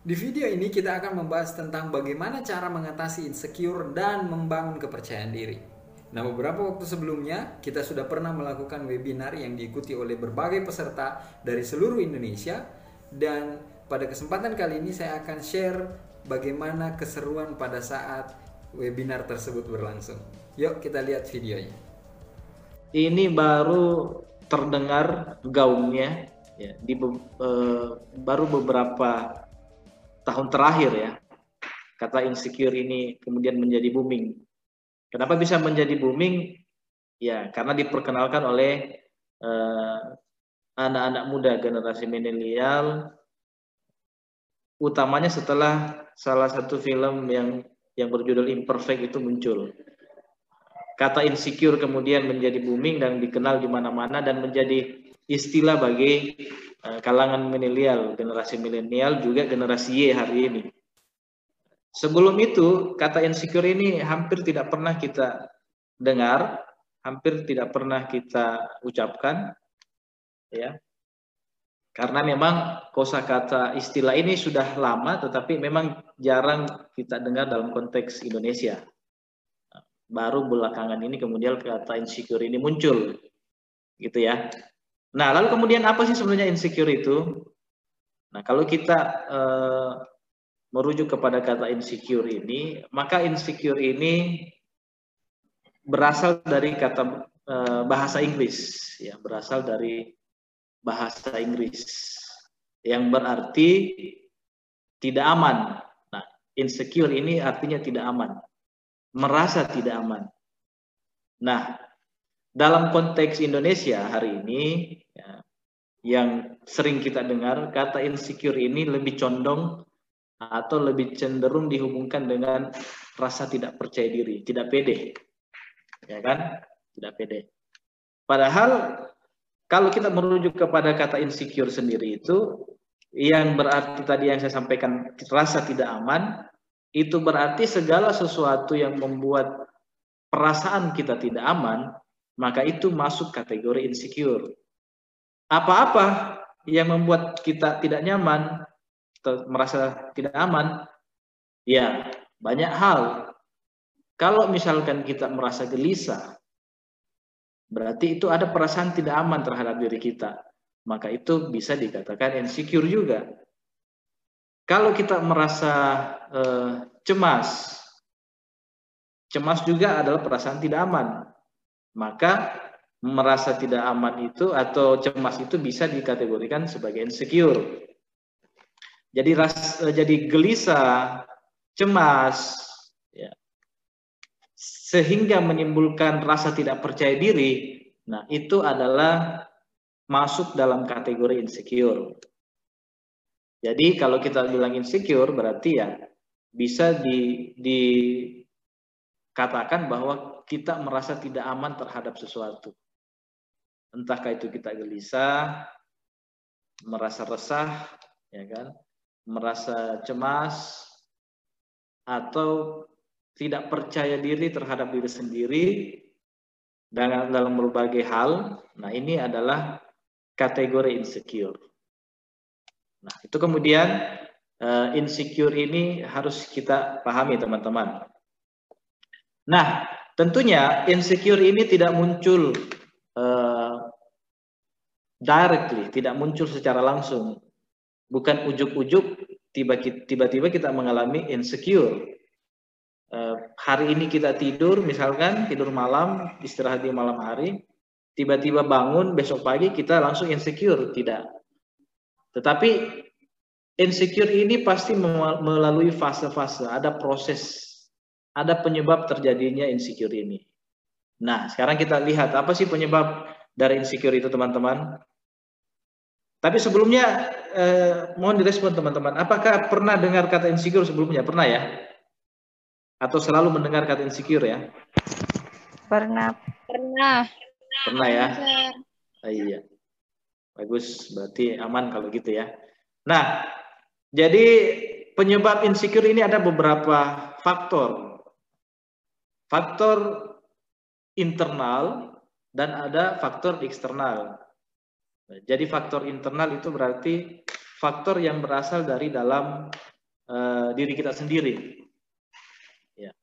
Di video ini kita akan membahas tentang bagaimana cara mengatasi insecure dan membangun kepercayaan diri. Nah, beberapa waktu sebelumnya kita sudah pernah melakukan webinar yang diikuti oleh berbagai peserta dari seluruh Indonesia dan pada kesempatan kali ini saya akan share bagaimana keseruan pada saat webinar tersebut berlangsung. Yuk kita lihat videonya. Ini baru terdengar gaungnya ya di uh, baru beberapa tahun terakhir ya kata insecure ini kemudian menjadi booming. Kenapa bisa menjadi booming? Ya karena diperkenalkan oleh eh, anak-anak uh, muda generasi milenial, utamanya setelah salah satu film yang yang berjudul Imperfect itu muncul. Kata insecure kemudian menjadi booming dan dikenal di mana-mana dan menjadi istilah bagi kalangan milenial, generasi milenial juga generasi Y hari ini. Sebelum itu, kata insecure ini hampir tidak pernah kita dengar, hampir tidak pernah kita ucapkan, ya. Karena memang kosakata istilah ini sudah lama, tetapi memang jarang kita dengar dalam konteks Indonesia. Baru belakangan ini kemudian kata insecure ini muncul, gitu ya. Nah, lalu kemudian apa sih sebenarnya insecure itu? Nah, kalau kita uh, merujuk kepada kata insecure ini, maka insecure ini berasal dari kata uh, bahasa Inggris, ya, berasal dari bahasa Inggris yang berarti tidak aman. Nah, insecure ini artinya tidak aman, merasa tidak aman. Nah, dalam konteks Indonesia hari ini ya, yang sering kita dengar kata insecure ini lebih condong atau lebih cenderung dihubungkan dengan rasa tidak percaya diri, tidak pede. Ya kan? Tidak pede. Padahal kalau kita merujuk kepada kata insecure sendiri itu yang berarti tadi yang saya sampaikan rasa tidak aman itu berarti segala sesuatu yang membuat perasaan kita tidak aman maka itu masuk kategori insecure. Apa-apa yang membuat kita tidak nyaman merasa tidak aman, ya banyak hal. Kalau misalkan kita merasa gelisah, berarti itu ada perasaan tidak aman terhadap diri kita. Maka itu bisa dikatakan insecure juga. Kalau kita merasa uh, cemas, cemas juga adalah perasaan tidak aman maka merasa tidak aman itu atau cemas itu bisa dikategorikan sebagai insecure. Jadi ras, eh, jadi gelisah, cemas, ya, sehingga menimbulkan rasa tidak percaya diri. Nah itu adalah masuk dalam kategori insecure. Jadi kalau kita bilang insecure berarti ya bisa di, dikatakan bahwa kita merasa tidak aman terhadap sesuatu. Entahkah itu kita gelisah, merasa resah, ya kan, merasa cemas, atau tidak percaya diri terhadap diri sendiri dalam, dalam berbagai hal. Nah, ini adalah kategori insecure. Nah, itu kemudian uh, insecure ini harus kita pahami, teman-teman. Nah, Tentunya insecure ini tidak muncul uh, directly, tidak muncul secara langsung. Bukan ujuk-ujuk tiba-tiba kita mengalami insecure. Uh, hari ini kita tidur, misalkan tidur malam, istirahat di malam hari, tiba-tiba bangun besok pagi kita langsung insecure, tidak. Tetapi insecure ini pasti melalui fase-fase, ada proses ada penyebab terjadinya insecure ini. Nah, sekarang kita lihat apa sih penyebab dari insecure itu, teman-teman. Tapi sebelumnya, eh, mohon direspon teman-teman. Apakah pernah dengar kata insecure sebelumnya? Pernah ya? Atau selalu mendengar kata insecure ya? Pernah. Pernah. Pernah ya? Ah, iya. Bagus, berarti aman kalau gitu ya. Nah, jadi penyebab insecure ini ada beberapa faktor faktor internal dan ada faktor eksternal. Jadi faktor internal itu berarti faktor yang berasal dari dalam uh, diri kita sendiri. Ya.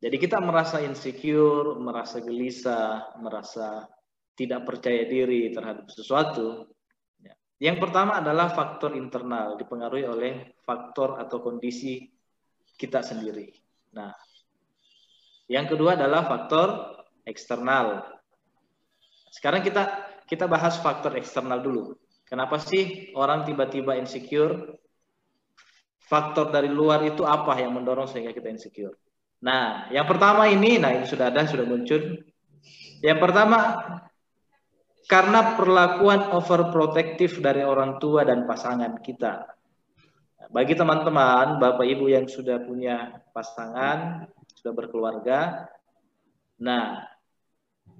Jadi kita merasa insecure, merasa gelisah, merasa tidak percaya diri terhadap sesuatu. Ya. Yang pertama adalah faktor internal dipengaruhi oleh faktor atau kondisi kita sendiri. Nah, yang kedua adalah faktor eksternal. Sekarang kita kita bahas faktor eksternal dulu. Kenapa sih orang tiba-tiba insecure? Faktor dari luar itu apa yang mendorong sehingga kita insecure? Nah, yang pertama ini, nah ini sudah ada, sudah muncul. Yang pertama, karena perlakuan overprotective dari orang tua dan pasangan kita. Bagi teman-teman, Bapak Ibu yang sudah punya pasangan, sudah berkeluarga, nah,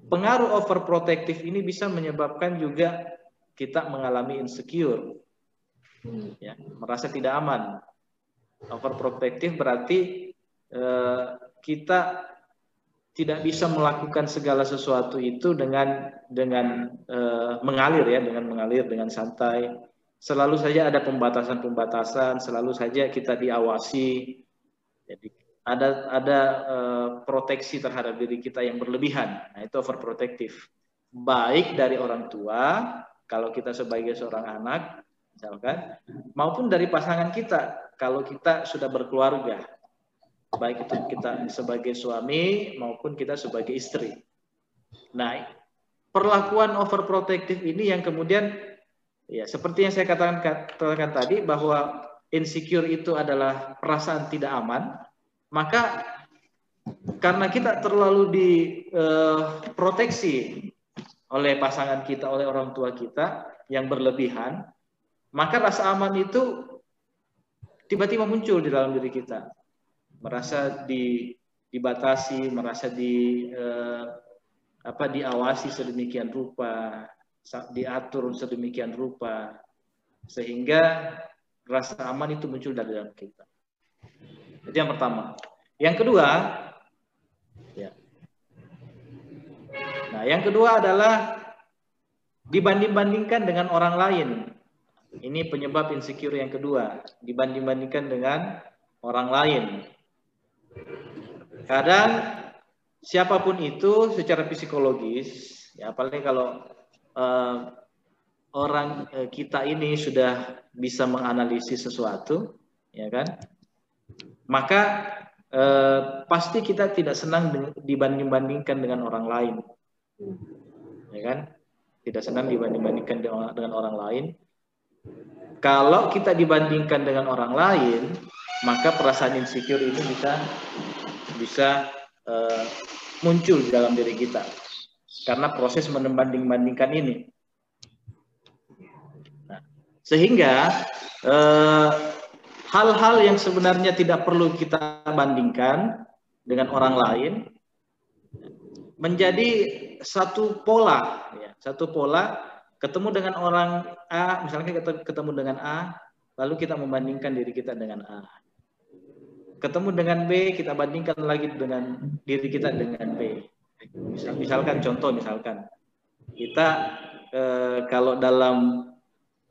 pengaruh overprotective ini bisa menyebabkan juga kita mengalami insecure, ya, merasa tidak aman. Overprotective berarti eh, kita tidak bisa melakukan segala sesuatu itu dengan dengan uh, mengalir ya, dengan mengalir dengan santai. Selalu saja ada pembatasan-pembatasan, selalu saja kita diawasi. Jadi ada ada uh, proteksi terhadap diri kita yang berlebihan. Nah, itu overprotective. Baik dari orang tua kalau kita sebagai seorang anak misalkan maupun dari pasangan kita kalau kita sudah berkeluarga baik itu kita sebagai suami maupun kita sebagai istri. Nah, perlakuan overprotective ini yang kemudian ya seperti yang saya katakan, katakan tadi bahwa insecure itu adalah perasaan tidak aman, maka karena kita terlalu diproteksi eh, oleh pasangan kita, oleh orang tua kita yang berlebihan, maka rasa aman itu tiba-tiba muncul di dalam diri kita merasa di, dibatasi, merasa di eh, apa diawasi sedemikian rupa, diatur sedemikian rupa sehingga rasa aman itu muncul dari dalam kita. Jadi yang pertama. Yang kedua, ya. Nah, yang kedua adalah dibanding-bandingkan dengan orang lain. Ini penyebab insecure yang kedua, dibanding-bandingkan dengan orang lain. Kadang siapa pun itu secara psikologis, ya apalagi kalau uh, orang uh, kita ini sudah bisa menganalisis sesuatu, ya kan? Maka uh, pasti kita tidak senang dibanding-bandingkan dengan orang lain, ya kan? Tidak senang dibanding-bandingkan dengan orang lain. Kalau kita dibandingkan dengan orang lain, maka perasaan insecure ini bisa bisa uh, muncul dalam diri kita karena proses membanding-bandingkan ini. Nah, sehingga eh, hal-hal yang sebenarnya tidak perlu kita bandingkan dengan orang lain menjadi satu pola, ya, satu pola ketemu dengan orang A, misalnya kita ketemu dengan A, lalu kita membandingkan diri kita dengan A. Ketemu dengan B kita bandingkan lagi dengan diri kita dengan B. Misal, misalkan contoh misalkan kita eh, kalau dalam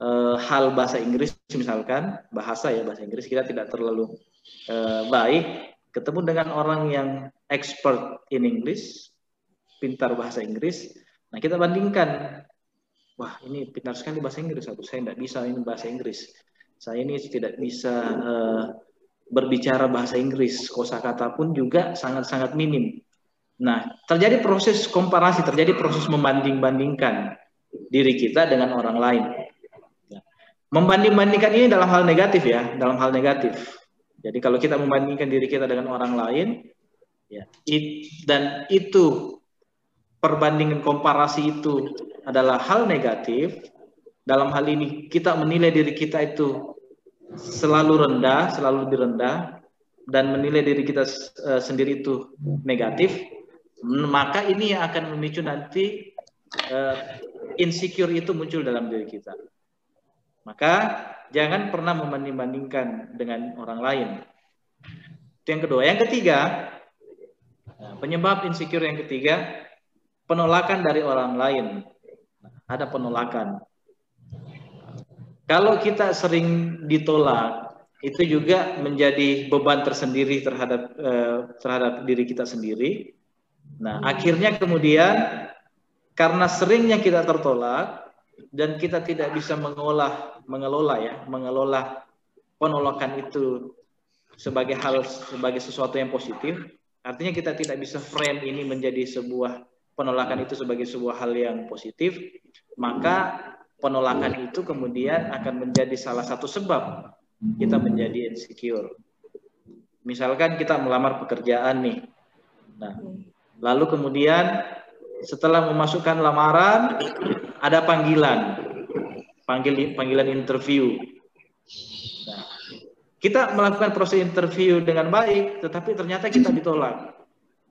eh, hal bahasa Inggris misalkan bahasa ya bahasa Inggris kita tidak terlalu eh, baik ketemu dengan orang yang expert in English pintar bahasa Inggris nah kita bandingkan wah ini pintar sekali bahasa Inggris aku saya tidak bisa ini bahasa Inggris saya ini tidak bisa uh, berbicara bahasa Inggris, kosakata pun juga sangat-sangat minim. Nah, terjadi proses komparasi, terjadi proses membanding-bandingkan diri kita dengan orang lain. Membanding-bandingkan ini dalam hal negatif ya, dalam hal negatif. Jadi kalau kita membandingkan diri kita dengan orang lain, ya, it, dan itu perbandingan komparasi itu adalah hal negatif. Dalam hal ini kita menilai diri kita itu selalu rendah, selalu lebih rendah dan menilai diri kita uh, sendiri itu negatif, maka ini yang akan memicu nanti uh, insecure itu muncul dalam diri kita. Maka jangan pernah membanding-bandingkan dengan orang lain. Itu yang kedua. Yang ketiga, penyebab insecure yang ketiga, penolakan dari orang lain. Ada penolakan. Kalau kita sering ditolak, itu juga menjadi beban tersendiri terhadap uh, terhadap diri kita sendiri. Nah, akhirnya kemudian karena seringnya kita tertolak dan kita tidak bisa mengolah mengelola ya, mengelola penolakan itu sebagai hal sebagai sesuatu yang positif, artinya kita tidak bisa frame ini menjadi sebuah penolakan itu sebagai sebuah hal yang positif, maka penolakan itu kemudian akan menjadi salah satu sebab kita menjadi insecure. Misalkan kita melamar pekerjaan nih. Nah, lalu kemudian setelah memasukkan lamaran ada panggilan. Panggil panggilan interview. Kita melakukan proses interview dengan baik, tetapi ternyata kita ditolak.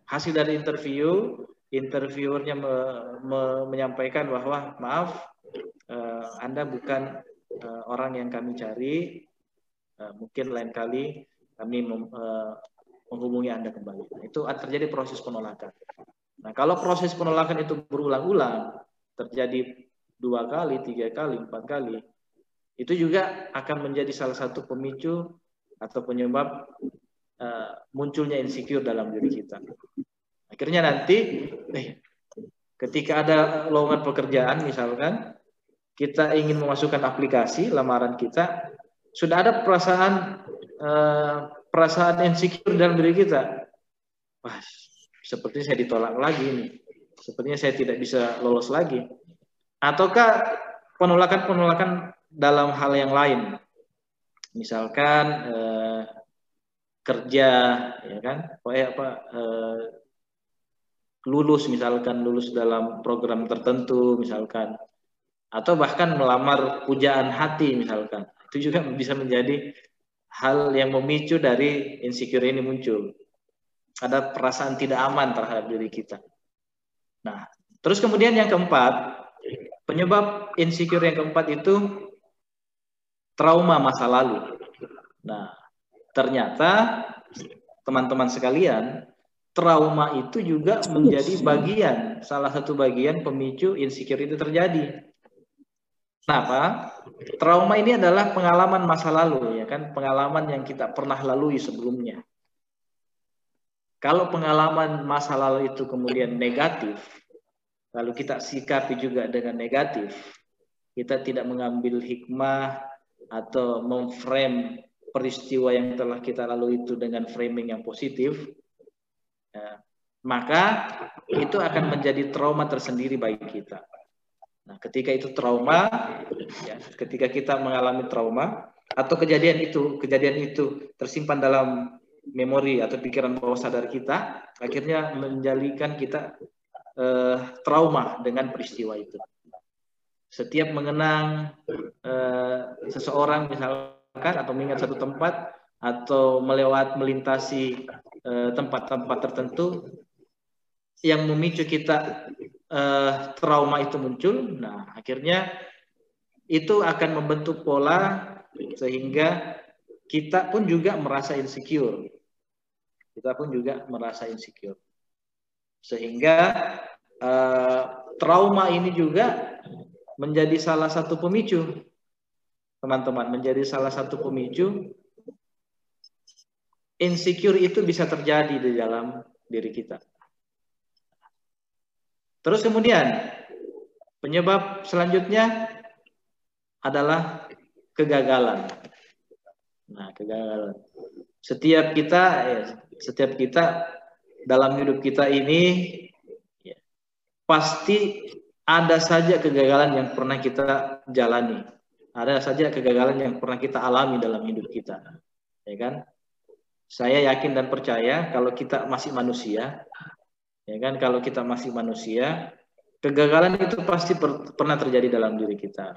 Hasil dari interview interviewernya me, me, menyampaikan bahwa maaf uh, Anda bukan uh, orang yang kami cari uh, mungkin lain kali kami mem, uh, menghubungi Anda kembali nah, itu terjadi proses penolakan nah kalau proses penolakan itu berulang-ulang terjadi dua kali tiga kali empat kali itu juga akan menjadi salah satu pemicu atau penyebab uh, munculnya insecure dalam diri kita Akhirnya nanti eh, ketika ada lowongan pekerjaan misalkan kita ingin memasukkan aplikasi lamaran kita sudah ada perasaan eh, perasaan insecure dalam diri kita. Wah, sepertinya saya ditolak lagi ini. Sepertinya saya tidak bisa lolos lagi. Ataukah penolakan-penolakan dalam hal yang lain? Misalkan eh, kerja, ya kan? Eh, apa? Eh, lulus misalkan lulus dalam program tertentu misalkan atau bahkan melamar pujaan hati misalkan itu juga bisa menjadi hal yang memicu dari insecure ini muncul ada perasaan tidak aman terhadap diri kita nah terus kemudian yang keempat penyebab insecure yang keempat itu trauma masa lalu nah ternyata teman-teman sekalian trauma itu juga menjadi bagian, salah satu bagian pemicu insecure itu terjadi. Kenapa? Trauma ini adalah pengalaman masa lalu, ya kan? Pengalaman yang kita pernah lalui sebelumnya. Kalau pengalaman masa lalu itu kemudian negatif, lalu kita sikapi juga dengan negatif, kita tidak mengambil hikmah atau memframe peristiwa yang telah kita lalui itu dengan framing yang positif, ya, maka itu akan menjadi trauma tersendiri bagi kita. Nah, ketika itu trauma, ya, ketika kita mengalami trauma atau kejadian itu, kejadian itu tersimpan dalam memori atau pikiran bawah sadar kita, akhirnya menjadikan kita eh, trauma dengan peristiwa itu. Setiap mengenang eh, seseorang misalkan atau mengingat satu tempat atau melewat melintasi Eh, tempat-tempat uh, tertentu yang memicu kita uh, trauma itu muncul. Nah, akhirnya itu akan membentuk pola sehingga kita pun juga merasa insecure. Kita pun juga merasa insecure. Sehingga uh, trauma ini juga menjadi salah satu pemicu teman-teman, menjadi salah satu pemicu insecure itu bisa terjadi di dalam diri kita. Terus kemudian penyebab selanjutnya adalah kegagalan. Nah, kegagalan. Setiap kita ya, setiap kita dalam hidup kita ini ya, pasti ada saja kegagalan yang pernah kita jalani. Ada saja kegagalan yang pernah kita alami dalam hidup kita. Ya kan? Saya yakin dan percaya kalau kita masih manusia, ya kan, kalau kita masih manusia, kegagalan itu pasti per, pernah terjadi dalam diri kita.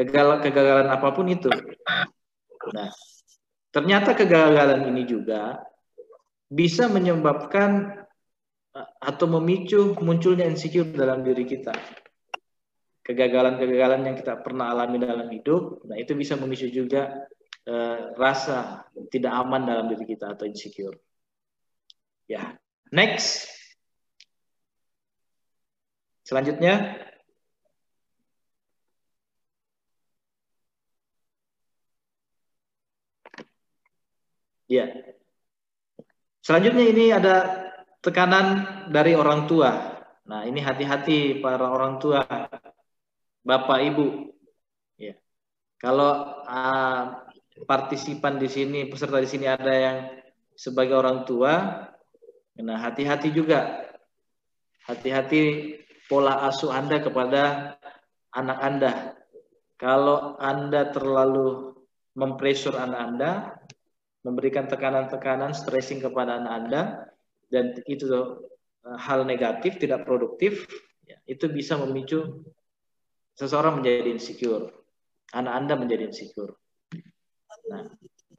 Kegagalan, kegagalan apa pun itu. Nah, ternyata kegagalan ini juga bisa menyebabkan eh, atau memicu munculnya insecure dalam diri kita. Kegagalan-kegagalan yang kita pernah alami dalam hidup, nah itu bisa memicu juga eh, rasa tidak aman dalam diri kita atau insecure. Ya, next. Selanjutnya, Ya. Selanjutnya ini ada tekanan dari orang tua. Nah, ini hati-hati para orang tua, Bapak Ibu. Ya. Kalau uh, partisipan di sini, peserta di sini ada yang sebagai orang tua, nah hati-hati juga. Hati-hati pola asuh Anda kepada anak Anda. Kalau Anda terlalu mempresur anak Anda, memberikan tekanan-tekanan, stressing kepada anak Anda, dan itu uh, hal negatif, tidak produktif, ya, itu bisa memicu seseorang menjadi insecure. Anak Anda menjadi insecure. Nah,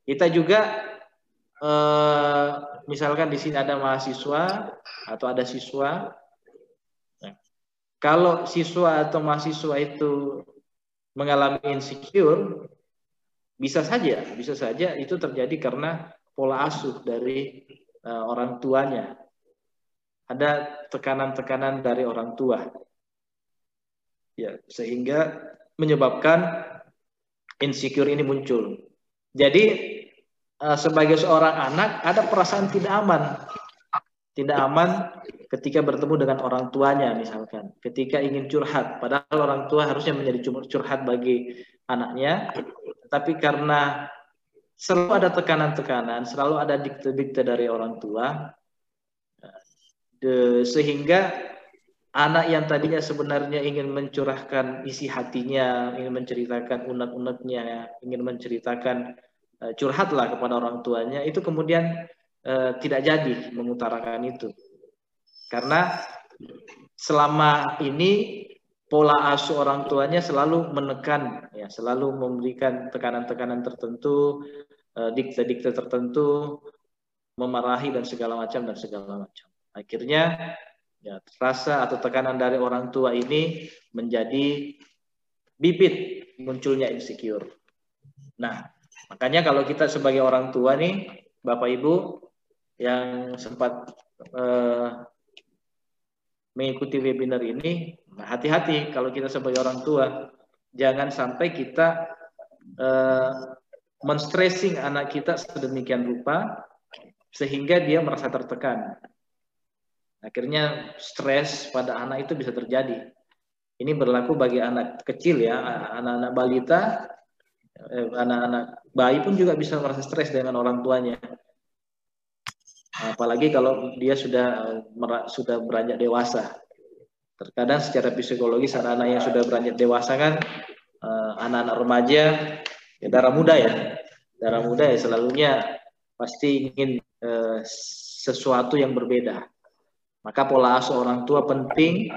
kita juga uh, misalkan di sini ada mahasiswa atau ada siswa, nah, kalau siswa atau mahasiswa itu mengalami insecure, bisa saja, bisa saja itu terjadi karena pola asuh dari uh, orang tuanya. Ada tekanan-tekanan dari orang tua. Ya, sehingga menyebabkan insecure ini muncul. Jadi uh, sebagai seorang anak ada perasaan tidak aman. Tidak aman ketika bertemu dengan orang tuanya misalkan. Ketika ingin curhat, padahal orang tua harusnya menjadi curhat bagi anaknya, tapi karena selalu ada tekanan-tekanan, selalu ada dikte-dikte dari orang tua, sehingga anak yang tadinya sebenarnya ingin mencurahkan isi hatinya, ingin menceritakan unek-uneknya, ingin menceritakan uh, curhatlah kepada orang tuanya, itu kemudian uh, tidak jadi mengutarakan itu. Karena selama ini pola asuh orang tuanya selalu menekan ya selalu memberikan tekanan-tekanan tertentu eh, dikte-dikte tertentu memarahi dan segala macam dan segala macam. Akhirnya ya rasa atau tekanan dari orang tua ini menjadi bibit munculnya insecure. Nah makanya kalau kita sebagai orang tua nih bapak ibu yang sempat eh, mengikuti webinar ini Nah, hati-hati kalau kita sebagai orang tua, jangan sampai kita uh, menstressing anak kita sedemikian rupa sehingga dia merasa tertekan. Akhirnya stres pada anak itu bisa terjadi. Ini berlaku bagi anak kecil ya, anak-anak balita, eh, anak-anak bayi pun juga bisa merasa stres dengan orang tuanya. Apalagi kalau dia sudah sudah beranjak dewasa. Terkadang secara psikologis anak-anak yang sudah beranjak dewasa kan eh, anak-anak remaja ya darah muda ya. Darah muda ya selalunya pasti ingin uh, sesuatu yang berbeda. Maka pola asuh orang tua penting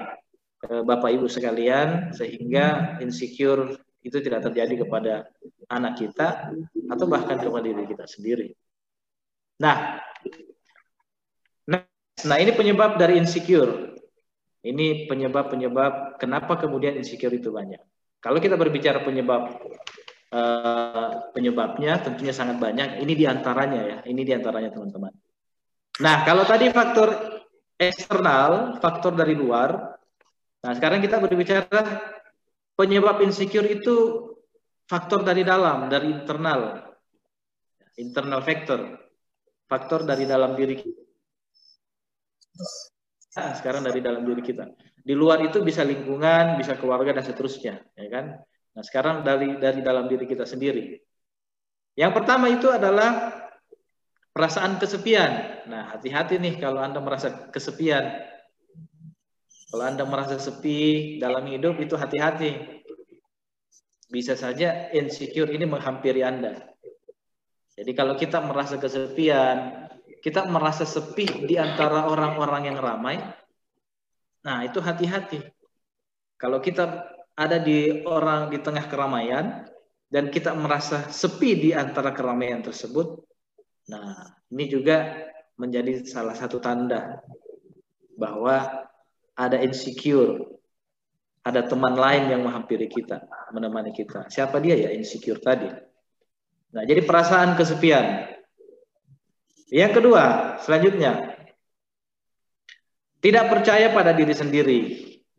uh, Bapak Ibu sekalian sehingga insecure itu tidak terjadi kepada anak kita atau bahkan kepada diri kita sendiri. Nah, nah ini penyebab dari insecure. Ini penyebab-penyebab kenapa kemudian insecure itu banyak. Kalau kita berbicara penyebab uh, penyebabnya tentunya sangat banyak. Ini di antaranya ya. Ini di antaranya teman-teman. Nah kalau tadi faktor eksternal, faktor dari luar. Nah sekarang kita berbicara penyebab insecure itu faktor dari dalam, dari internal, internal factor, faktor dari dalam diri kita sekarang dari dalam diri kita. Di luar itu bisa lingkungan, bisa keluarga dan seterusnya, ya kan? Nah, sekarang dari dari dalam diri kita sendiri. Yang pertama itu adalah perasaan kesepian. Nah, hati-hati nih kalau Anda merasa kesepian. Kalau Anda merasa sepi dalam hidup itu hati-hati. Bisa saja insecure ini menghampiri Anda. Jadi kalau kita merasa kesepian, kita merasa sepi di antara orang-orang yang ramai, nah itu hati-hati. Kalau kita ada di orang di tengah keramaian dan kita merasa sepi di antara keramaian tersebut, nah ini juga menjadi salah satu tanda bahwa ada insecure, ada teman lain yang menghampiri kita, menemani kita. Siapa dia ya insecure tadi? Nah, jadi perasaan kesepian. Yang kedua, selanjutnya, tidak percaya pada diri sendiri.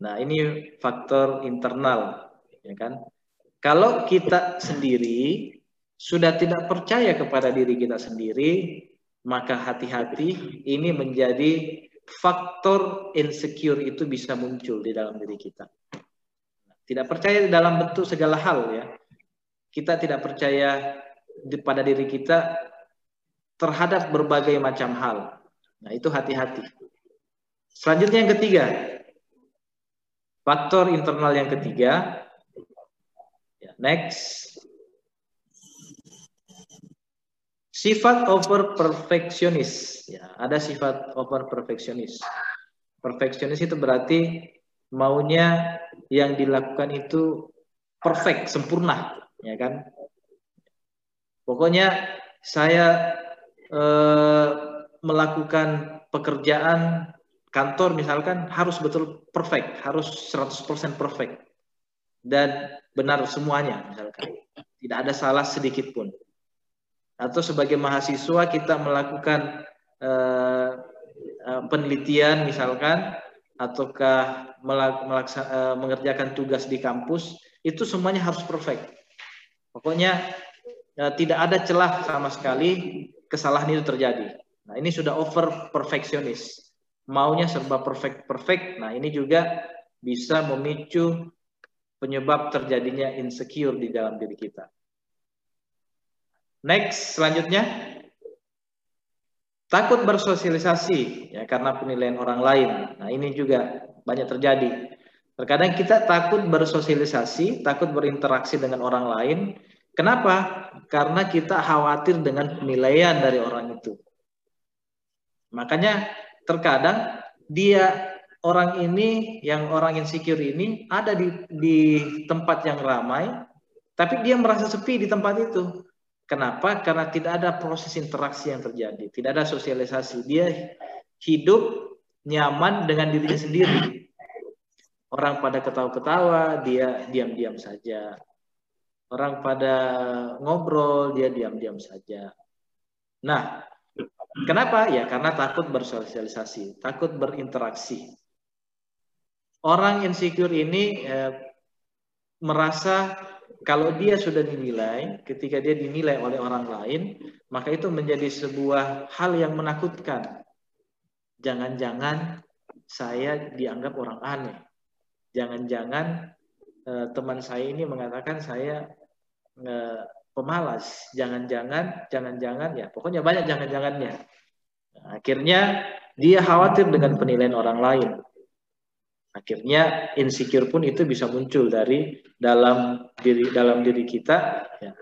Nah, ini faktor internal, ya kan? Kalau kita sendiri sudah tidak percaya kepada diri kita sendiri, maka hati-hati ini menjadi faktor insecure itu bisa muncul di dalam diri kita. Tidak percaya dalam bentuk segala hal ya. Kita tidak percaya pada diri kita terhadap berbagai macam hal. Nah, itu hati-hati. Selanjutnya yang ketiga. Faktor internal yang ketiga. Ya, next. Sifat over perfectionist. Ya, ada sifat over perfectionist. Perfectionist itu berarti maunya yang dilakukan itu perfect, sempurna, ya kan? Pokoknya saya eh, melakukan pekerjaan kantor misalkan harus betul perfect, harus 100% perfect dan benar semuanya misalkan. Tidak ada salah sedikit pun. Atau sebagai mahasiswa kita melakukan eh, eh penelitian misalkan ataukah melaksa, uh, mengerjakan tugas di kampus itu semuanya harus perfect. Pokoknya uh, tidak ada celah sama sekali kesalahan itu terjadi. Nah, ini sudah over perfectionist. Maunya serba perfect perfect. Nah, ini juga bisa memicu penyebab terjadinya insecure di dalam diri kita. Next, selanjutnya Takut bersosialisasi ya karena penilaian orang lain. Nah, ini juga banyak terjadi. Terkadang kita takut bersosialisasi, takut berinteraksi dengan orang lain. Kenapa? Karena kita khawatir dengan penilaian dari orang itu. Makanya terkadang dia orang ini yang orang insecure ini ada di di tempat yang ramai, tapi dia merasa sepi di tempat itu. Kenapa? Karena tidak ada proses interaksi yang terjadi, tidak ada sosialisasi. Dia hidup nyaman dengan dirinya sendiri. Orang pada ketawa-ketawa, dia diam-diam saja. Orang pada ngobrol, dia diam-diam saja. Nah, kenapa? Ya karena takut bersosialisasi, takut berinteraksi. Orang insecure ini eh, merasa kalau dia sudah dinilai, ketika dia dinilai oleh orang lain, maka itu menjadi sebuah hal yang menakutkan. Jangan-jangan saya dianggap orang aneh. Jangan-jangan eh, teman saya ini mengatakan saya eh, pemalas. Jangan-jangan, jangan-jangan ya, pokoknya banyak jangan-jangannya. akhirnya dia khawatir dengan penilaian orang lain. Akhirnya insecure pun itu bisa muncul dari dalam diri dalam diri kita ya,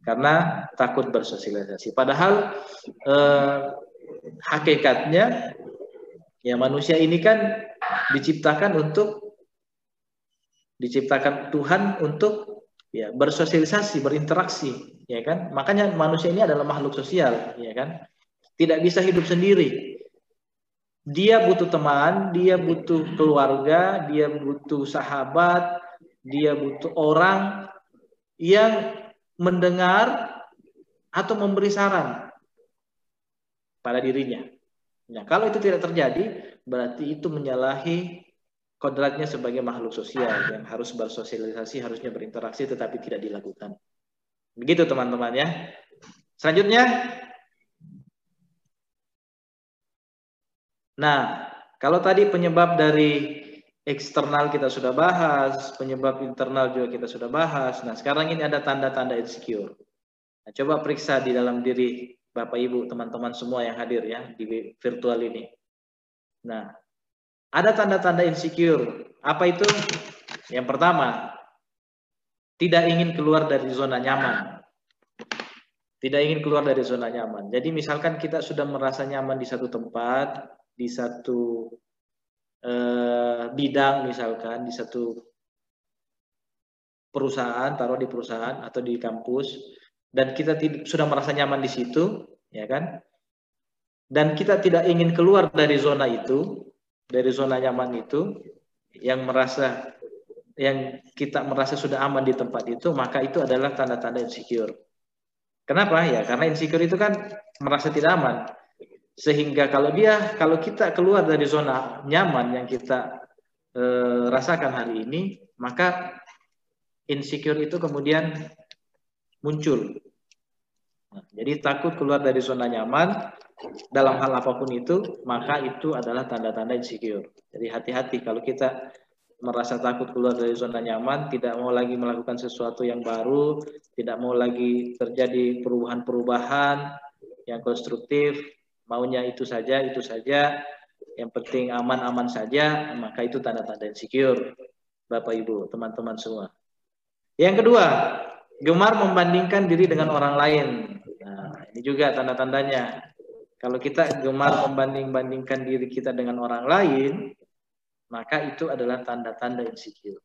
karena takut bersosialisasi. Padahal eh, hakikatnya ya manusia ini kan diciptakan untuk diciptakan Tuhan untuk ya bersosialisasi, berinteraksi, ya kan? Makanya manusia ini adalah makhluk sosial, ya kan? Tidak bisa hidup sendiri. Dia butuh teman, dia butuh keluarga, dia butuh sahabat, dia butuh orang yang mendengar atau memberi saran pada dirinya. Nah, kalau itu tidak terjadi, berarti itu menyalahi kodratnya sebagai makhluk sosial yang harus bersosialisasi, harusnya berinteraksi, tetapi tidak dilakukan. Begitu teman-teman ya. Selanjutnya, Nah, kalau tadi penyebab dari eksternal kita sudah bahas, penyebab internal juga kita sudah bahas. Nah, sekarang ini ada tanda-tanda insecure. Nah, coba periksa di dalam diri Bapak Ibu, teman-teman semua yang hadir ya di virtual ini. Nah, ada tanda-tanda insecure. Apa itu? Yang pertama, tidak ingin keluar dari zona nyaman. Tidak ingin keluar dari zona nyaman. Jadi misalkan kita sudah merasa nyaman di satu tempat, di satu eh, bidang misalkan di satu perusahaan taruh di perusahaan atau di kampus dan kita sudah merasa nyaman di situ ya kan dan kita tidak ingin keluar dari zona itu dari zona nyaman itu yang merasa yang kita merasa sudah aman di tempat itu maka itu adalah tanda-tanda insecure. Kenapa? Ya karena insecure itu kan merasa tidak aman. Sehingga kalau dia, kalau kita keluar dari zona nyaman yang kita e, rasakan hari ini, maka insecure itu kemudian muncul. Nah, jadi takut keluar dari zona nyaman dalam hal apa pun itu, maka itu adalah tanda-tanda insecure. Jadi hati-hati kalau kita merasa takut keluar dari zona nyaman, tidak mau lagi melakukan sesuatu yang baru, tidak mau lagi terjadi perubahan-perubahan yang konstruktif, maunya itu saja, itu saja, yang penting aman-aman saja, maka itu tanda-tanda insecure, Bapak Ibu, teman-teman semua. Yang kedua, gemar membandingkan diri dengan orang lain. Nah, ini juga tanda-tandanya. Kalau kita gemar membanding-bandingkan diri kita dengan orang lain, maka itu adalah tanda-tanda insecure.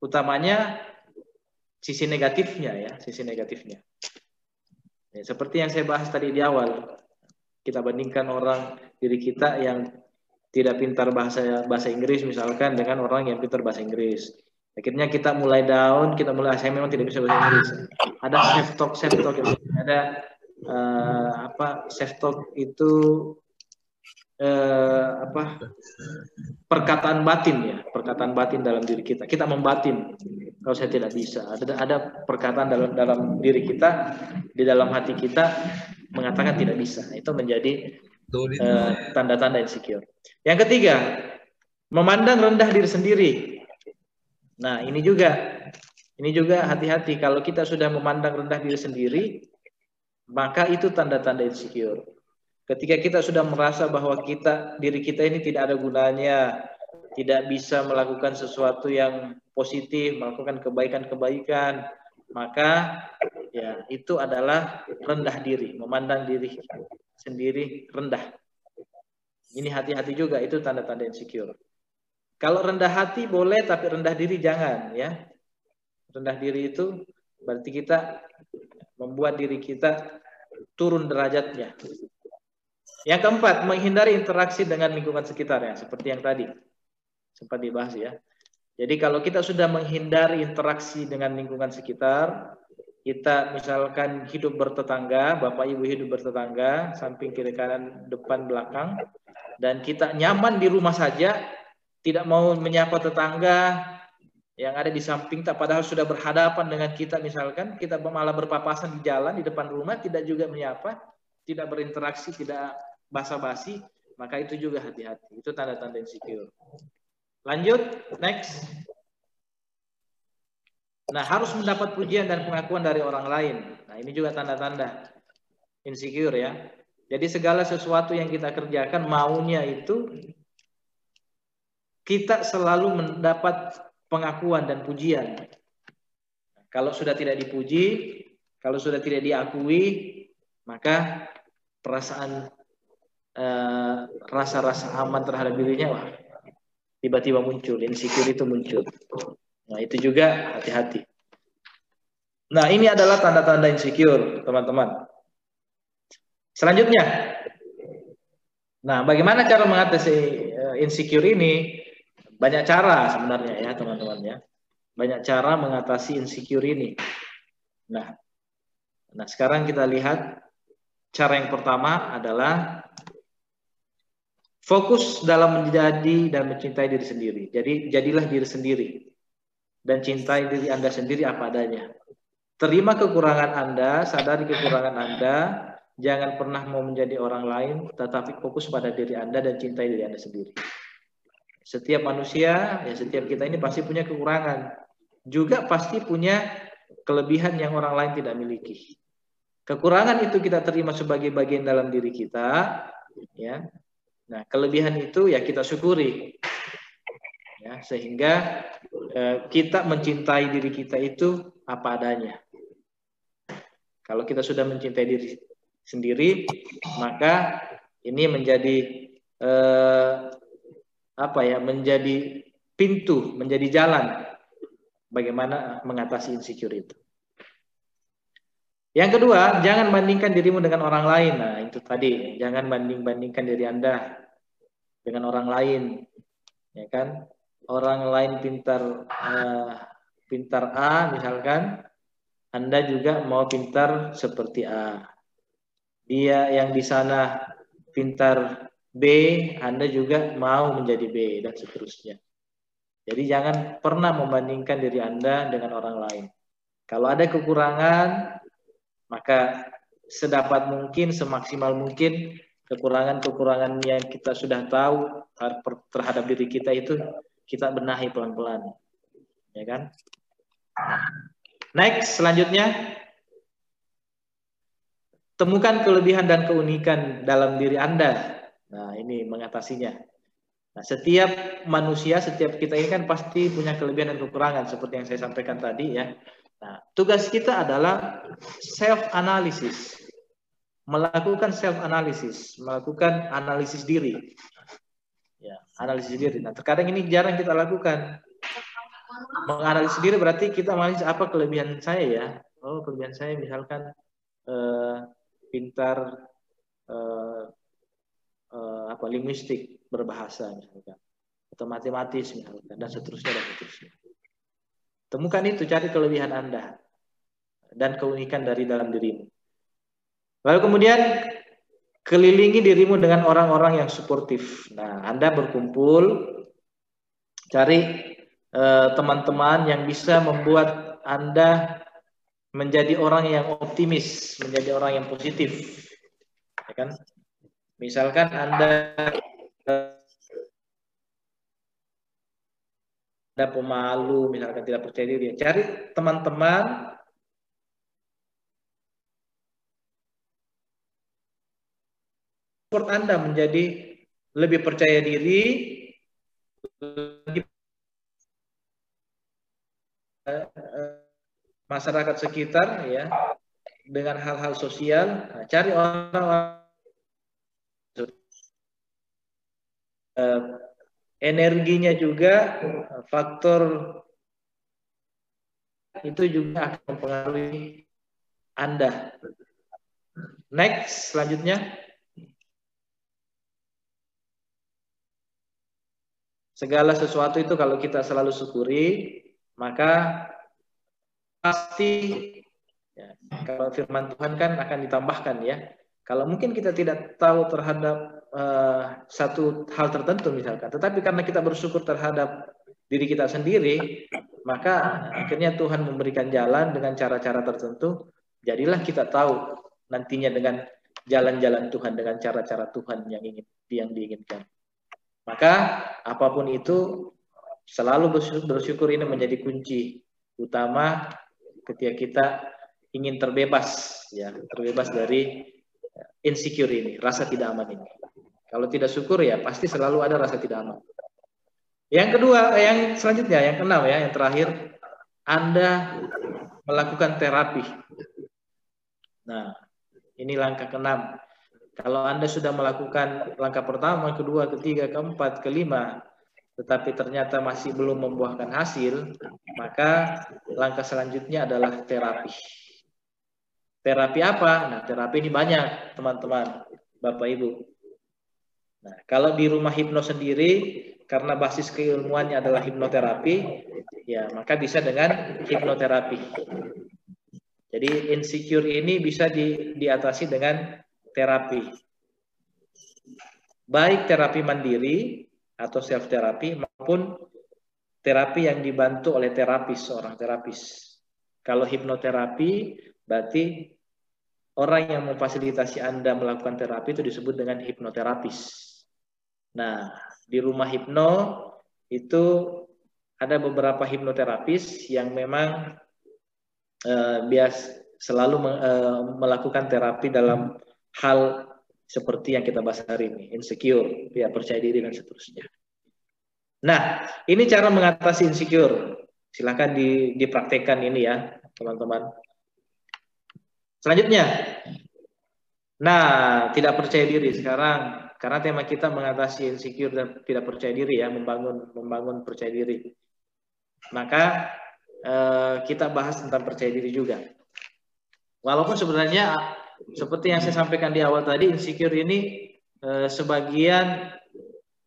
Utamanya sisi negatifnya ya, sisi negatifnya. Ya, seperti yang saya bahas tadi di awal, kita bandingkan orang diri kita yang tidak pintar bahasa bahasa Inggris misalkan dengan orang yang pintar bahasa Inggris. Akhirnya kita mulai down, kita mulai saya memang tidak bisa bahasa Inggris. Ada self talk, self talk, ada uh, apa self talk itu uh, apa perkataan batin ya, perkataan batin dalam diri kita. Kita membatin kalau saya tidak bisa. Ada ada perkataan dalam dalam diri kita, di dalam hati kita mengatakan tidak bisa. Itu menjadi uh, tanda-tanda insecure. Yang ketiga, memandang rendah diri sendiri. Nah, ini juga ini juga hati-hati kalau kita sudah memandang rendah diri sendiri, maka itu tanda-tanda insecure. Ketika kita sudah merasa bahwa kita diri kita ini tidak ada gunanya, tidak bisa melakukan sesuatu yang positif, melakukan kebaikan-kebaikan, maka ya itu adalah rendah diri, memandang diri sendiri rendah. Ini hati-hati juga itu tanda-tanda insecure. Kalau rendah hati boleh, tapi rendah diri jangan ya. Rendah diri itu berarti kita membuat diri kita turun derajatnya. Yang keempat, menghindari interaksi dengan lingkungan sekitar ya, seperti yang tadi sempat dibahas ya. Jadi kalau kita sudah menghindari interaksi dengan lingkungan sekitar, kita misalkan hidup bertetangga, bapak ibu hidup bertetangga, samping kiri kanan depan belakang, dan kita nyaman di rumah saja, tidak mau menyapa tetangga yang ada di samping tak padahal sudah berhadapan dengan kita misalkan kita malah berpapasan di jalan di depan rumah tidak juga menyapa tidak berinteraksi tidak basa-basi maka itu juga hati-hati. Itu tanda-tanda insecure lanjut next. Nah harus mendapat pujian dan pengakuan dari orang lain. Nah ini juga tanda-tanda insecure ya. Jadi segala sesuatu yang kita kerjakan maunya itu kita selalu mendapat pengakuan dan pujian. Kalau sudah tidak dipuji, kalau sudah tidak diakui, maka perasaan eh, rasa-rasa uh, aman terhadap dirinya wah tiba-tiba muncul, insecure itu muncul. Nah, itu juga hati-hati. Nah, ini adalah tanda-tanda insecure, teman-teman. Selanjutnya, nah, bagaimana cara mengatasi uh, insecure ini? Banyak cara sebenarnya ya teman-teman ya. Banyak cara mengatasi insecure ini. Nah, nah sekarang kita lihat cara yang pertama adalah fokus dalam menjadi dan mencintai diri sendiri. Jadi jadilah diri sendiri dan cintai diri Anda sendiri apa adanya. Terima kekurangan Anda, sadari kekurangan Anda, jangan pernah mau menjadi orang lain, tetapi fokus pada diri Anda dan cintai diri Anda sendiri. Setiap manusia, ya setiap kita ini pasti punya kekurangan. Juga pasti punya kelebihan yang orang lain tidak miliki. Kekurangan itu kita terima sebagai bagian dalam diri kita, ya. Nah, kelebihan itu ya kita syukuri. Ya, sehingga eh, kita mencintai diri kita itu apa adanya. Kalau kita sudah mencintai diri sendiri, maka ini menjadi eh, apa ya menjadi pintu, menjadi jalan bagaimana mengatasi insecure itu. Yang kedua, jangan bandingkan dirimu dengan orang lain. Nah, itu tadi, jangan banding-bandingkan diri Anda dengan orang lain. Ya kan? Orang lain pintar uh, pintar A misalkan, Anda juga mau pintar seperti A. Dia yang di sana pintar B, Anda juga mau menjadi B, dan seterusnya. Jadi jangan pernah membandingkan diri Anda dengan orang lain. Kalau ada kekurangan, Maka sedapat mungkin, semaksimal mungkin kekurangan-kekurangan yang kita sudah tahu terhadap diri kita itu kita benahi pelan-pelan. Ya kan? Next, selanjutnya temukan kelebihan dan keunikan dalam diri Anda. Nah, ini mengatasinya. Nah, setiap manusia, setiap kita ini kan pasti punya kelebihan dan kekurangan seperti yang saya sampaikan tadi ya. Nah, tugas kita adalah self analysis. Melakukan self analysis, melakukan analisis diri. Ya, analisis diri. Nah, terkadang ini jarang kita lakukan. Menganalisis diri berarti kita analisis apa kelebihan saya ya. Oh, kelebihan saya misalkan eh, pintar eh, eh, apa linguistik berbahasa misalkan atau matematis misalkan dan seterusnya dan seterusnya. Temukan itu, cari kelebihan Anda dan keunikan dari dalam dirimu. Lalu kemudian kelilingi dirimu dengan orang-orang yang suportif. Nah, Anda berkumpul cari eh, teman-teman eh, yang bisa membuat Anda menjadi orang yang optimis, menjadi orang yang positif. Ya kan? Misalkan Anda ada pemalu, misalkan tidak percaya diri, cari teman-teman support Anda menjadi lebih percaya diri, lebih masyarakat sekitar ya dengan hal-hal sosial. Nah, cari orang-orang energinya juga faktor itu juga akan mempengaruhi Anda. Next, selanjutnya. Segala sesuatu itu kalau kita selalu syukuri, maka pasti ya, kalau firman Tuhan kan akan ditambahkan ya. Kalau mungkin kita tidak tahu terhadap uh, satu hal tertentu misalkan, tetapi karena kita bersyukur terhadap diri kita sendiri, maka akhirnya Tuhan memberikan jalan dengan cara-cara tertentu. Jadilah kita tahu nantinya dengan jalan-jalan Tuhan dengan cara-cara Tuhan yang ingin yang diinginkan. Maka apa pun itu selalu bersyukur ini menjadi kunci utama ketika kita ingin terbebas ya, terbebas dari insecure ini, rasa tidak aman ini. Kalau tidak syukur ya pasti selalu ada rasa tidak aman. Yang kedua, yang selanjutnya, yang keenam ya, yang terakhir, Anda melakukan terapi. Nah, ini langkah keenam. Kalau Anda sudah melakukan langkah pertama, kedua, ketiga, keempat, kelima, tetapi ternyata masih belum membuahkan hasil, maka langkah selanjutnya adalah terapi. Terapi apa? Nah, terapi ini banyak, teman-teman, Bapak Ibu. Nah, kalau di rumah hipno sendiri, karena basis keilmuannya adalah hipnoterapi, ya maka bisa dengan hipnoterapi. Jadi insecure ini bisa di, diatasi dengan terapi. Baik terapi mandiri atau self terapi maupun terapi yang dibantu oleh terapis, seorang terapis. Kalau hipnoterapi berarti orang yang memfasilitasi Anda melakukan terapi itu disebut dengan hipnoterapis. Nah, di rumah hipno itu ada beberapa hipnoterapis yang memang uh, bias selalu uh, melakukan terapi dalam hal seperti yang kita bahas hari ini, insecure, tidak percaya diri dan seterusnya. Nah, ini cara mengatasi insecure. Silahkan di, dipraktekkan ini ya, teman-teman. Selanjutnya, nah tidak percaya diri sekarang karena tema kita mengatasi insecure dan tidak percaya diri ya, membangun membangun percaya diri. Maka eh, kita bahas tentang percaya diri juga. Walaupun sebenarnya seperti yang saya sampaikan di awal tadi, insecure ini eh, sebagian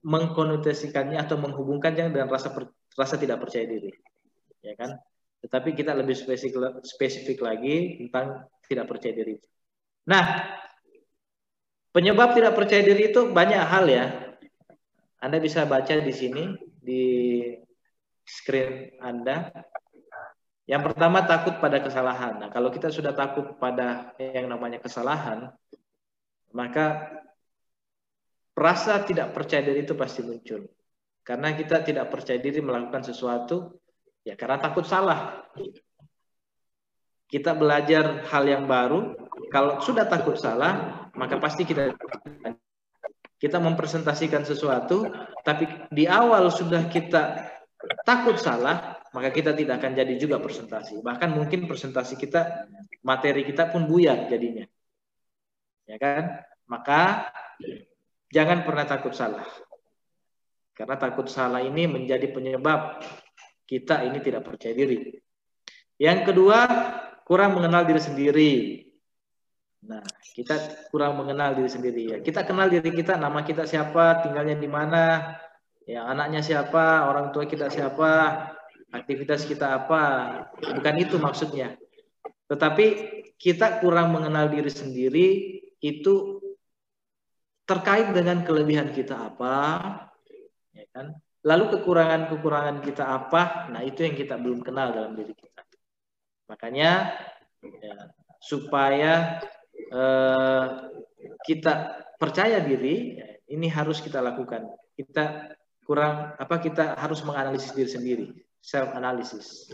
mengkonotasikannya atau menghubungkannya dengan rasa per, rasa tidak percaya diri, ya kan? Tetapi kita lebih spesifik spesifik lagi tentang tidak percaya diri. Nah, Penyebab tidak percaya diri itu banyak hal ya. Anda bisa baca di sini di screen Anda. Yang pertama takut pada kesalahan. Nah, kalau kita sudah takut pada yang namanya kesalahan, maka rasa tidak percaya diri itu pasti muncul. Karena kita tidak percaya diri melakukan sesuatu ya karena takut salah. Kita belajar hal yang baru, kalau sudah takut salah, maka pasti kita kita mempresentasikan sesuatu, tapi di awal sudah kita takut salah, maka kita tidak akan jadi juga presentasi. Bahkan mungkin presentasi kita, materi kita pun buyar jadinya. Ya kan? Maka jangan pernah takut salah. Karena takut salah ini menjadi penyebab kita ini tidak percaya diri. Yang kedua, kurang mengenal diri sendiri. Nah, kita kurang mengenal diri sendiri ya. Kita kenal diri kita, nama kita siapa, tinggalnya di mana, ya anaknya siapa, orang tua kita siapa, aktivitas kita apa. Bukan itu maksudnya. Tetapi kita kurang mengenal diri sendiri itu terkait dengan kelebihan kita apa, ya kan? Lalu kekurangan-kekurangan kita apa? Nah, itu yang kita belum kenal dalam diri kita. Makanya ya, supaya Eh, kita percaya diri, ini harus kita lakukan. Kita kurang apa kita harus menganalisis diri sendiri, self analysis.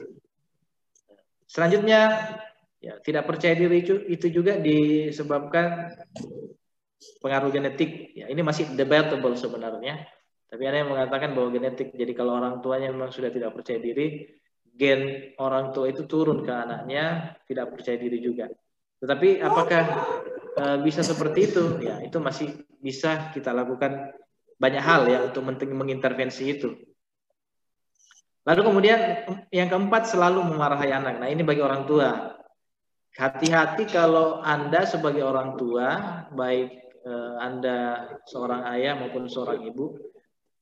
Selanjutnya, ya tidak percaya diri itu, itu juga disebabkan pengaruh genetik. Ya, ini masih debatable sebenarnya. Tapi ada yang mengatakan bahwa genetik. Jadi kalau orang tuanya memang sudah tidak percaya diri, gen orang tua itu turun ke anaknya tidak percaya diri juga. Tetapi apakah uh, bisa seperti itu? Ya, itu masih bisa kita lakukan banyak hal ya untuk mengintervensi itu. Lalu kemudian yang keempat selalu memarahi anak. Nah ini bagi orang tua. Hati-hati kalau Anda sebagai orang tua, baik eh, Anda seorang ayah maupun seorang ibu,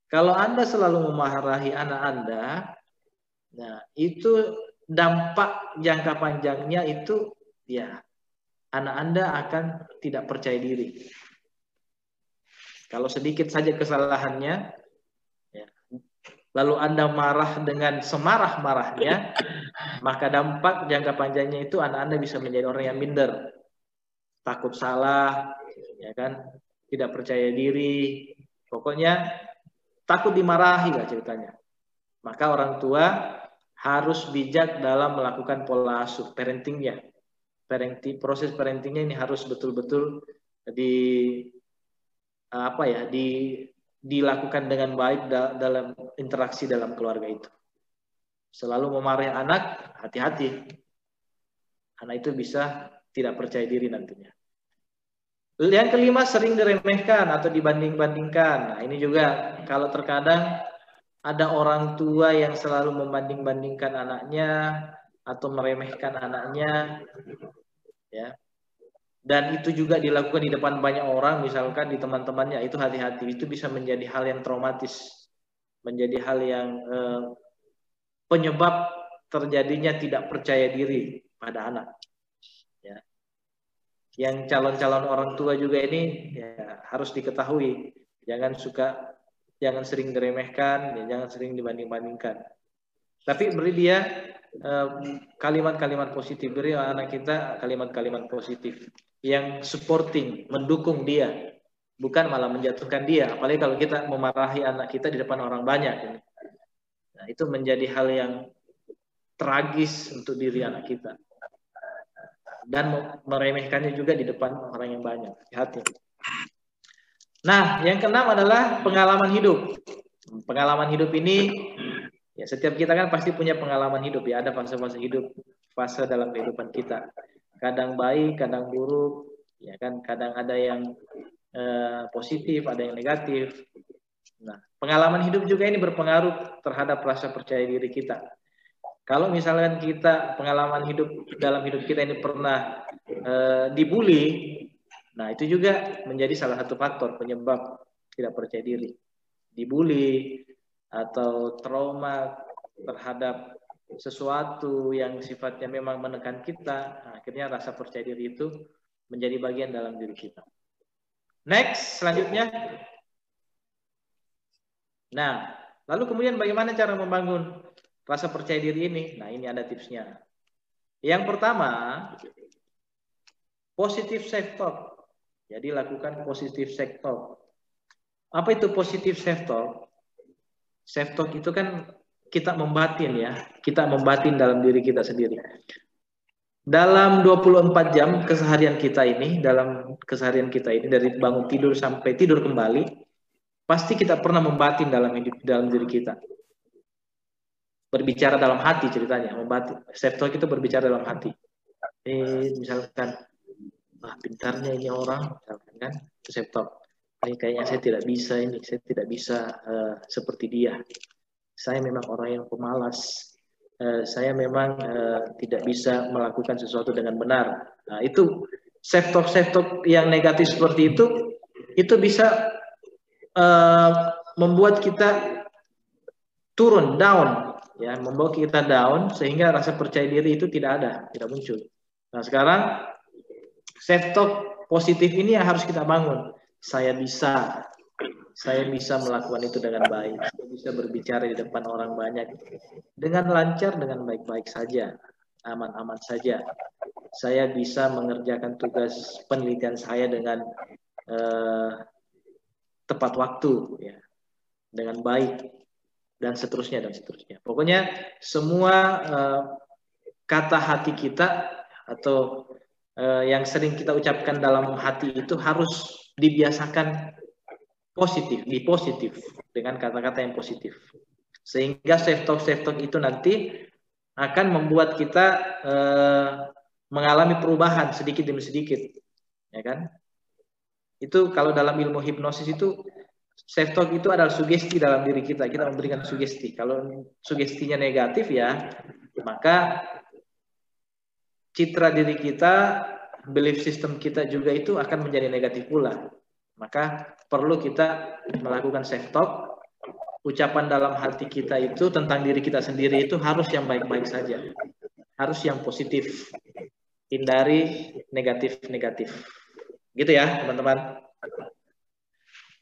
kalau Anda selalu memarahi anak Anda, nah itu dampak jangka panjangnya itu ya anak Anda akan tidak percaya diri. Kalau sedikit saja kesalahannya, ya, lalu Anda marah dengan semarah-marahnya, maka dampak jangka panjangnya itu anak Anda bisa menjadi orang yang minder, takut salah, ya kan, tidak percaya diri, pokoknya takut dimarahi lah ceritanya. Maka orang tua harus bijak dalam melakukan pola asuh parentingnya parenting proses parentingnya ini harus betul-betul di apa ya di dilakukan dengan baik da, dalam interaksi dalam keluarga itu. Selalu memarahi anak, hati-hati. Anak itu bisa tidak percaya diri nantinya. Yang kelima sering diremehkan atau dibanding-bandingkan. Nah, ini juga kalau terkadang ada orang tua yang selalu membanding-bandingkan anaknya atau meremehkan anaknya ya. Dan itu juga dilakukan di depan banyak orang misalkan di teman-temannya itu hati-hati. Itu bisa menjadi hal yang traumatis menjadi hal yang eh, penyebab terjadinya tidak percaya diri pada anak ya. Yang calon-calon orang tua juga ini ya, harus diketahui. Jangan suka jangan sering diremehkan ya, jangan sering dibanding-bandingkan. Tapi beri dia kalimat-kalimat positif. Beri anak kita kalimat-kalimat positif yang supporting mendukung dia. Bukan malah menjatuhkan dia. Apalagi kalau kita memarahi anak kita di depan orang banyak. Nah, itu menjadi hal yang tragis untuk diri anak kita. Dan meremehkannya juga di depan orang yang banyak. Hati nah yang keenam adalah pengalaman hidup. Pengalaman hidup ini Ya, setiap kita kan pasti punya pengalaman hidup ya, ada fase-fase hidup, fase dalam kehidupan kita. Kadang baik, kadang buruk, ya kan, kadang ada yang eh, positif, ada yang negatif. Nah, pengalaman hidup juga ini berpengaruh terhadap rasa percaya diri kita. Kalau misalkan kita pengalaman hidup dalam hidup kita ini pernah eh, dibully, nah itu juga menjadi salah satu faktor penyebab tidak percaya diri. Dibully, atau trauma terhadap sesuatu yang sifatnya memang menekan kita, nah, akhirnya rasa percaya diri itu menjadi bagian dalam diri kita. Next, selanjutnya. Nah, lalu kemudian bagaimana cara membangun rasa percaya diri ini? Nah, ini ada tipsnya. Yang pertama, positif self talk. Jadi lakukan positif self talk. Apa itu positif self talk? Self talk itu kan kita membatin ya, kita membatin dalam diri kita sendiri. Dalam 24 jam keseharian kita ini, dalam keseharian kita ini dari bangun tidur sampai tidur kembali, pasti kita pernah membatin dalam hidup dalam diri kita. Berbicara dalam hati ceritanya, membatin. Self talk itu berbicara dalam hati. Eh, misalkan ah pintarnya ini orang misalkan kan self talk. Ini kayaknya saya tidak bisa ini, saya tidak bisa uh, seperti dia. Saya memang orang yang pemalas Eh, saya memang uh, tidak bisa melakukan sesuatu dengan benar. Nah, itu self talk self talk yang negatif seperti itu itu bisa uh, membuat kita turun down ya membawa kita down sehingga rasa percaya diri itu tidak ada tidak muncul nah sekarang self talk positif ini yang harus kita bangun saya bisa saya bisa melakukan itu dengan baik. Saya bisa berbicara di depan orang banyak dengan lancar, dengan baik-baik saja, aman-aman saja. Saya bisa mengerjakan tugas penelitian saya dengan uh, tepat waktu, ya, dengan baik dan seterusnya dan seterusnya. Pokoknya semua uh, kata hati kita atau uh, yang sering kita ucapkan dalam hati itu harus dibiasakan positif, di positif dengan kata-kata yang positif. Sehingga self talk self talk itu nanti akan membuat kita eh, mengalami perubahan sedikit demi sedikit, ya kan? Itu kalau dalam ilmu hipnosis itu self talk itu adalah sugesti dalam diri kita. Kita memberikan sugesti. Kalau sugestinya negatif ya, maka citra diri kita, belief system kita juga itu akan menjadi negatif pula. Maka perlu kita melakukan self talk. Ucapan dalam hati kita itu tentang diri kita sendiri itu harus yang baik-baik saja. Harus yang positif. Hindari negatif-negatif. Gitu ya, teman-teman.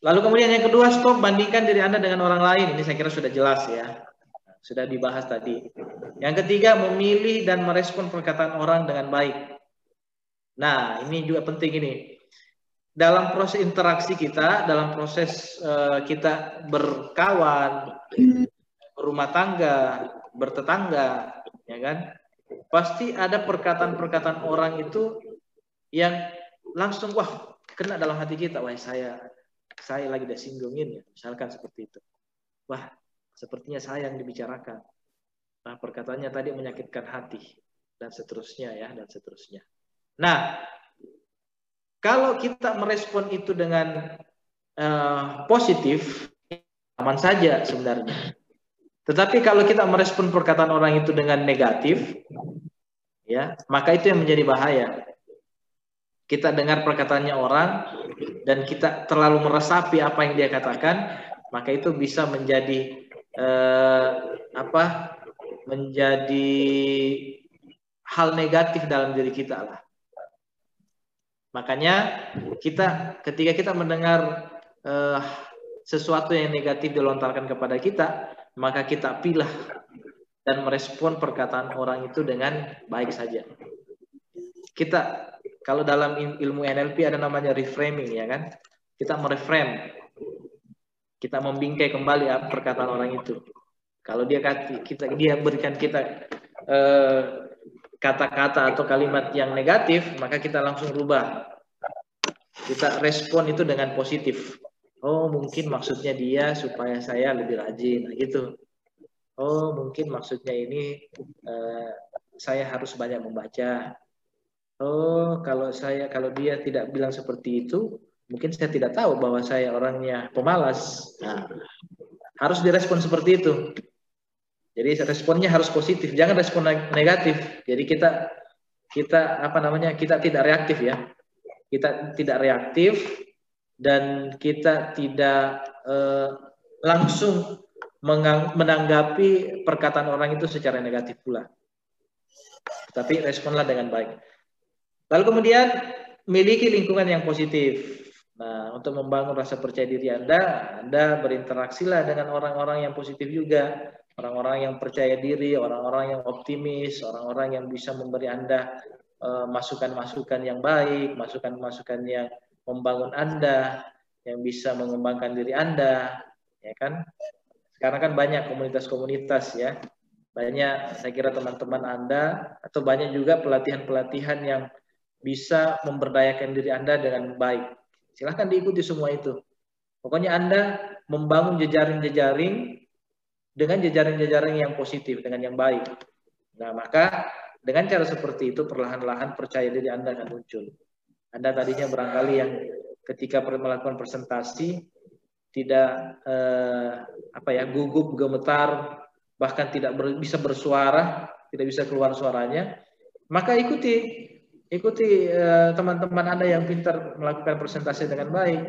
Lalu kemudian yang kedua, stop bandingkan diri Anda dengan orang lain. Ini saya kira sudah jelas ya. Sudah dibahas tadi. Yang ketiga, memilih dan merespon perkataan orang dengan baik. Nah, ini juga penting ini dalam proses interaksi kita, dalam proses uh, kita berkawan, berumah tangga, bertetangga, ya kan? Pasti ada perkataan-perkataan orang itu yang langsung wah kena dalam hati kita, wah saya saya lagi disinggungin ya, misalkan seperti itu. Wah, sepertinya saya yang dibicarakan. Nah, perkataannya tadi menyakitkan hati dan seterusnya ya dan seterusnya. Nah, kalau kita merespon itu dengan uh, positif, aman saja sebenarnya. Tetapi kalau kita merespon perkataan orang itu dengan negatif, ya, maka itu yang menjadi bahaya. Kita dengar perkataannya orang dan kita terlalu meresapi apa yang dia katakan, maka itu bisa menjadi eh, apa? Menjadi hal negatif dalam diri kita lah. Makanya kita ketika kita mendengar uh, sesuatu yang negatif dilontarkan kepada kita, maka kita pilih dan merespon perkataan orang itu dengan baik saja. Kita kalau dalam ilmu NLP ada namanya reframing ya kan? Kita mereframe. Kita membingkai kembali perkataan orang itu. Kalau dia kita dia berikan kita uh, kata-kata atau kalimat yang negatif, maka kita langsung rubah. Kita respon itu dengan positif. Oh, mungkin maksudnya dia supaya saya lebih rajin, nah, gitu. Oh, mungkin maksudnya ini uh, saya harus banyak membaca. Oh, kalau saya kalau dia tidak bilang seperti itu, mungkin saya tidak tahu bahwa saya orangnya pemalas. Nah, harus direspon seperti itu. Jadi responnya harus positif, jangan respon negatif. Jadi kita kita apa namanya kita tidak reaktif ya, kita tidak reaktif dan kita tidak eh, langsung menanggapi perkataan orang itu secara negatif pula. Tapi responlah dengan baik. Lalu kemudian miliki lingkungan yang positif. Nah, untuk membangun rasa percaya diri Anda, Anda berinteraksilah dengan orang-orang yang positif juga orang-orang yang percaya diri, orang-orang yang optimis, orang-orang yang bisa memberi Anda eh, masukan-masukan yang baik, masukan-masukan yang membangun Anda, yang bisa mengembangkan diri Anda, ya kan? Sekarang kan banyak komunitas-komunitas ya, banyak saya kira teman-teman Anda atau banyak juga pelatihan-pelatihan yang bisa memberdayakan diri Anda dengan baik. Silahkan diikuti semua itu. Pokoknya Anda membangun jejaring-jejaring dengan jejaring-jejaring yang positif, dengan yang baik. Nah, maka dengan cara seperti itu perlahan-lahan percaya diri Anda akan muncul. Anda tadinya barangkali yang ketika melakukan presentasi tidak eh, apa ya gugup, gemetar, bahkan tidak ber, bisa bersuara, tidak bisa keluar suaranya, maka ikuti ikuti eh, teman-teman eh, Anda yang pintar melakukan presentasi dengan baik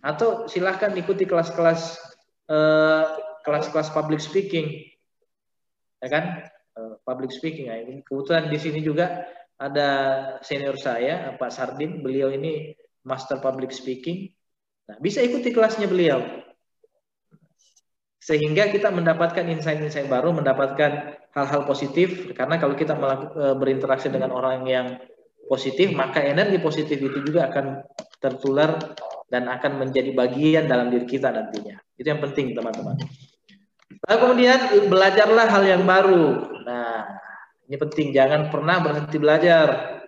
atau silahkan ikuti kelas-kelas eh, kelas-kelas public speaking, ya kan? Uh, public speaking. Ya. Kebetulan di sini juga ada senior saya, Pak Sardin. Beliau ini master public speaking. Nah, bisa ikuti kelasnya beliau. Sehingga kita mendapatkan insight-insight baru, mendapatkan hal-hal positif. Karena kalau kita e, berinteraksi dengan orang yang positif, maka energi positif itu juga akan tertular dan akan menjadi bagian dalam diri kita nantinya. Itu yang penting, teman-teman. Lalu kemudian belajarlah hal yang baru. Nah, ini penting, jangan pernah berhenti belajar.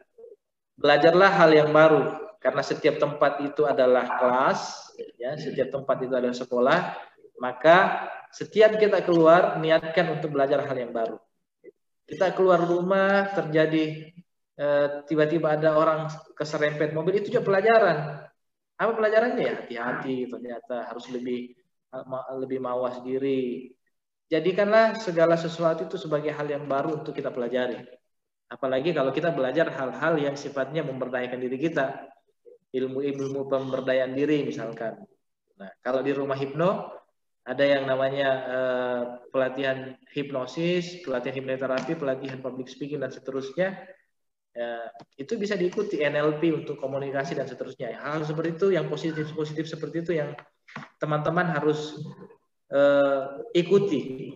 Belajarlah hal yang baru, karena setiap tempat itu adalah kelas, ya, setiap tempat itu adalah sekolah. Maka setiap kita keluar, niatkan untuk belajar hal yang baru. Kita keluar rumah, terjadi eh, tiba-tiba ada orang keserempet mobil, itu juga pelajaran. Apa pelajarannya ya? Hati-hati, ternyata harus lebih lebih mawas diri, Jadikanlah segala sesuatu itu sebagai hal yang baru untuk kita pelajari. Apalagi kalau kita belajar hal-hal yang sifatnya memberdayakan diri kita. Ilmu-ilmu pemberdayaan diri misalkan. Nah, kalau di rumah hipno ada yang namanya uh, pelatihan hipnosis, pelatihan hipnoterapi, pelatihan public speaking dan seterusnya. Ya, itu bisa diikuti NLP untuk komunikasi dan seterusnya. Hal seperti itu yang positif-positif seperti itu yang teman-teman harus uh, ikuti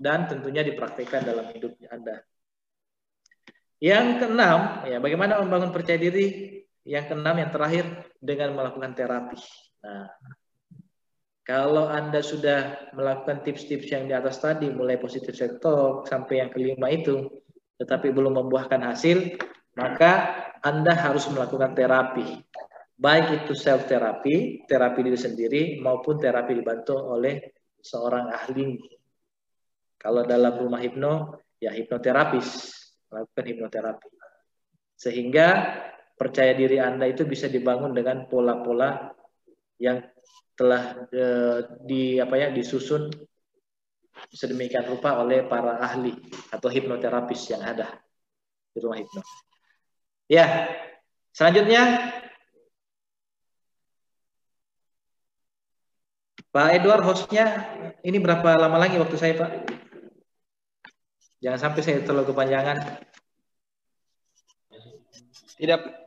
dan tentunya dipraktikkan dalam hidup Anda. Yang keenam, ya bagaimana membangun percaya diri? Yang keenam yang terakhir dengan melakukan terapi. Nah, kalau Anda sudah melakukan tips-tips yang di atas tadi, mulai positif self sampai yang kelima itu, tetapi belum membuahkan hasil, maka Anda harus melakukan terapi. Baik itu self terapi, terapi diri sendiri, maupun terapi dibantu oleh seorang ahli. Kalau dalam rumah hipno, ya hipnoterapis, melakukan hipnoterapi. Sehingga percaya diri Anda itu bisa dibangun dengan pola-pola yang telah e, di apa ya disusun sedemikian rupa oleh para ahli atau hipnoterapis yang ada di rumah hipno. Ya, selanjutnya Pak Edward hostnya ini berapa lama lagi waktu saya Pak? Jangan sampai saya terlalu kepanjangan. Tidak